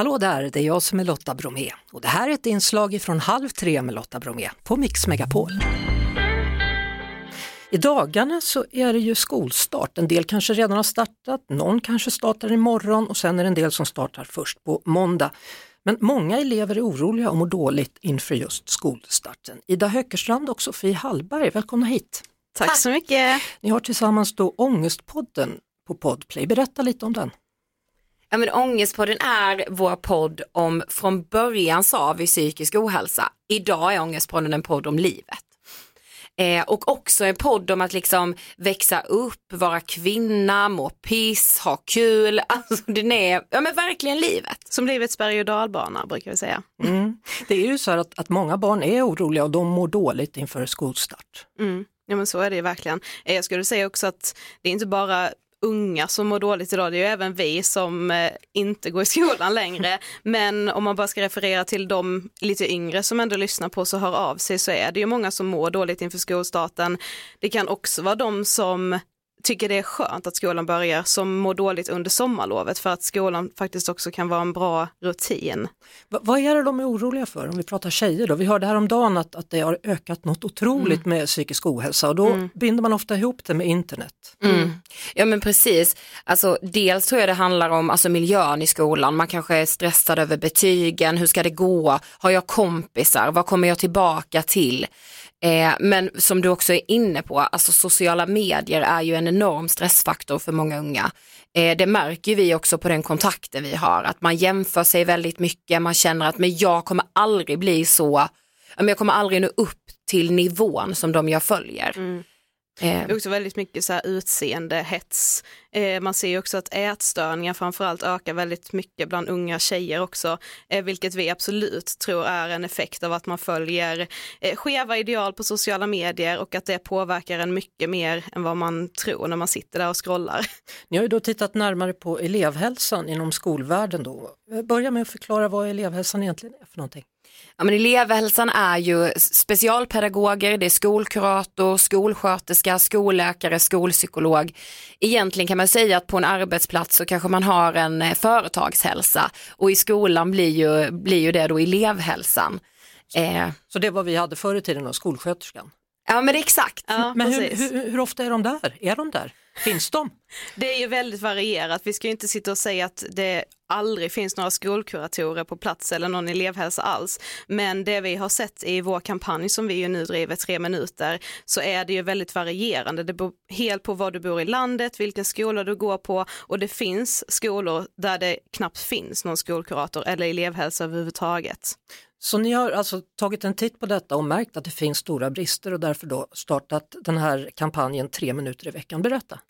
Hallå där, det är jag som är Lotta Bromé och det här är ett inslag från Halv tre med Lotta Bromé på Mix Megapol. I dagarna så är det ju skolstart. En del kanske redan har startat, någon kanske startar imorgon och sen är det en del som startar först på måndag. Men många elever är oroliga och mår dåligt inför just skolstarten. Ida Höckerstrand och Sofie Hallberg, välkomna hit! Tack så mycket! Ni har tillsammans då Ångestpodden på Podplay. Berätta lite om den. Ja, men Ångestpodden är vår podd om, från början sa vi psykisk ohälsa. Idag är Ångestpodden en podd om livet. Eh, och också en podd om att liksom växa upp, vara kvinna, må piss, ha kul. Alltså den är ja, men verkligen livet. Som livets berg och dalbana brukar vi säga. Mm. Det är ju så att, att många barn är oroliga och de mår dåligt inför skolstart. Mm. Ja men så är det ju verkligen. Eh, jag skulle säga också att det är inte bara unga som mår dåligt idag, det är ju även vi som eh, inte går i skolan längre. Men om man bara ska referera till de lite yngre som ändå lyssnar på så hör av sig så är det ju många som mår dåligt inför skolstarten. Det kan också vara de som tycker det är skönt att skolan börjar som mår dåligt under sommarlovet för att skolan faktiskt också kan vara en bra rutin. V vad är det de är oroliga för om vi pratar tjejer då? Vi hörde häromdagen att, att det har ökat något otroligt mm. med psykisk ohälsa och då mm. binder man ofta ihop det med internet. Mm. Ja men precis, alltså dels tror jag det handlar om alltså, miljön i skolan, man kanske är stressad över betygen, hur ska det gå, har jag kompisar, vad kommer jag tillbaka till? Eh, men som du också är inne på, alltså sociala medier är ju en enorm stressfaktor för många unga. Eh, det märker vi också på den kontakten vi har, att man jämför sig väldigt mycket, man känner att men jag kommer aldrig bli så, jag kommer aldrig nå upp till nivån som de jag följer. Mm. Eh. Det är också väldigt mycket så här utseendehets. Eh, man ser ju också att ätstörningar framförallt ökar väldigt mycket bland unga tjejer också, eh, vilket vi absolut tror är en effekt av att man följer eh, skeva ideal på sociala medier och att det påverkar en mycket mer än vad man tror när man sitter där och scrollar. Ni har ju då tittat närmare på elevhälsan inom skolvärlden då. Börja med att förklara vad elevhälsan egentligen är för någonting. Ja, men elevhälsan är ju specialpedagoger, det är skolkurator, skolsköterska, skolläkare, skolpsykolog. Egentligen kan man säga att på en arbetsplats så kanske man har en eh, företagshälsa och i skolan blir ju, blir ju det då elevhälsan. Eh. Så det var vi hade förr i tiden då, skolsköterskan? Ja men exakt. Ja, men hur, hur, hur, ofta är de där? Är de där? Finns de? Det är ju väldigt varierat. Vi ska ju inte sitta och säga att det aldrig finns några skolkuratorer på plats eller någon elevhälsa alls. Men det vi har sett i vår kampanj som vi ju nu driver, tre minuter, så är det ju väldigt varierande. Det beror helt på var du bor i landet, vilken skola du går på och det finns skolor där det knappt finns någon skolkurator eller elevhälsa överhuvudtaget. Så ni har alltså tagit en titt på detta och märkt att det finns stora brister och därför då startat den här kampanjen tre minuter i veckan. Berätta.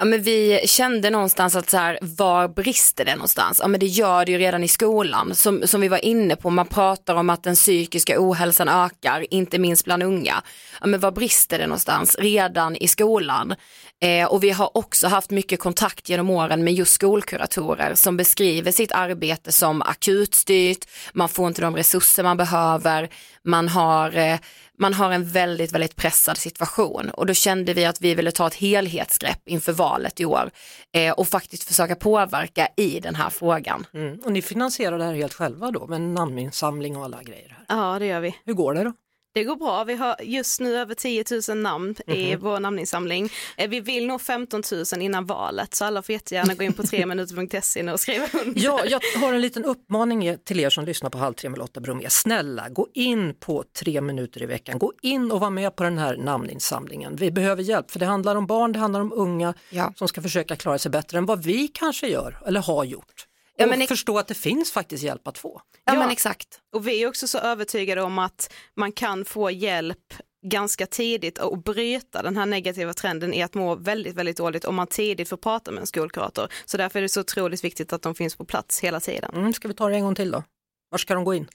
Ja, men vi kände någonstans att så här, var brister det någonstans? Ja, men det gör det ju redan i skolan. Som, som vi var inne på, man pratar om att den psykiska ohälsan ökar, inte minst bland unga. Ja, men var brister det någonstans? Redan i skolan. Eh, och vi har också haft mycket kontakt genom åren med just skolkuratorer som beskriver sitt arbete som akutstyrt, man får inte de resurser man behöver, man har eh, man har en väldigt, väldigt pressad situation och då kände vi att vi ville ta ett helhetsgrepp inför valet i år eh, och faktiskt försöka påverka i den här frågan. Mm. Och ni finansierar det här helt själva då med namninsamling och alla grejer? Här. Ja det gör vi. Hur går det då? Det går bra. Vi har just nu över 10 000 namn mm -hmm. i vår namninsamling. Eh, vi vill nå 15 000 innan valet så alla får jättegärna gå in på 3minuter.se och skriva under. Ja, jag har en liten uppmaning till er som lyssnar på Halv tre med Lotta Bromé. Snälla, gå in på tre minuter i veckan. Gå in och var med på den här namninsamlingen. Vi behöver hjälp för det handlar om barn, det handlar om unga ja. som ska försöka klara sig bättre än vad vi kanske gör eller har gjort ja, men förstå att det finns faktiskt hjälp att få. Ja, ja, men exakt. Och vi är också så övertygade om att man kan få hjälp ganska tidigt och bryta den här negativa trenden i att må väldigt, väldigt dåligt om man tidigt får prata med en skolkurator. Så därför är det så otroligt viktigt att de finns på plats hela tiden. Mm, ska vi ta det en gång till då? Var ska de gå in?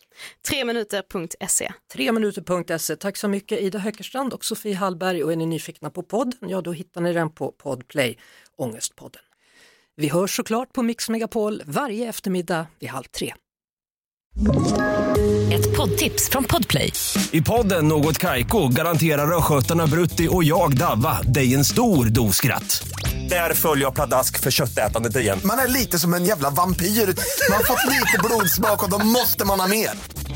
Treminuter.se. Treminuter.se. Tack så mycket Ida Höckerstrand och Sofie Hallberg och är ni nyfikna på podden, ja då hittar ni den på Podplay, Ångestpodden. Vi hörs såklart på Mix Megapol varje eftermiddag vid halv tre. Ett poddtips från Podplay. I podden Något Kaiko garanterar östgötarna Brutti och jag, Davva, dig en stor dos skratt. Där följer jag pladask för köttätandet igen. Man är lite som en jävla vampyr. Man har fått lite blodsmak och då måste man ha mer.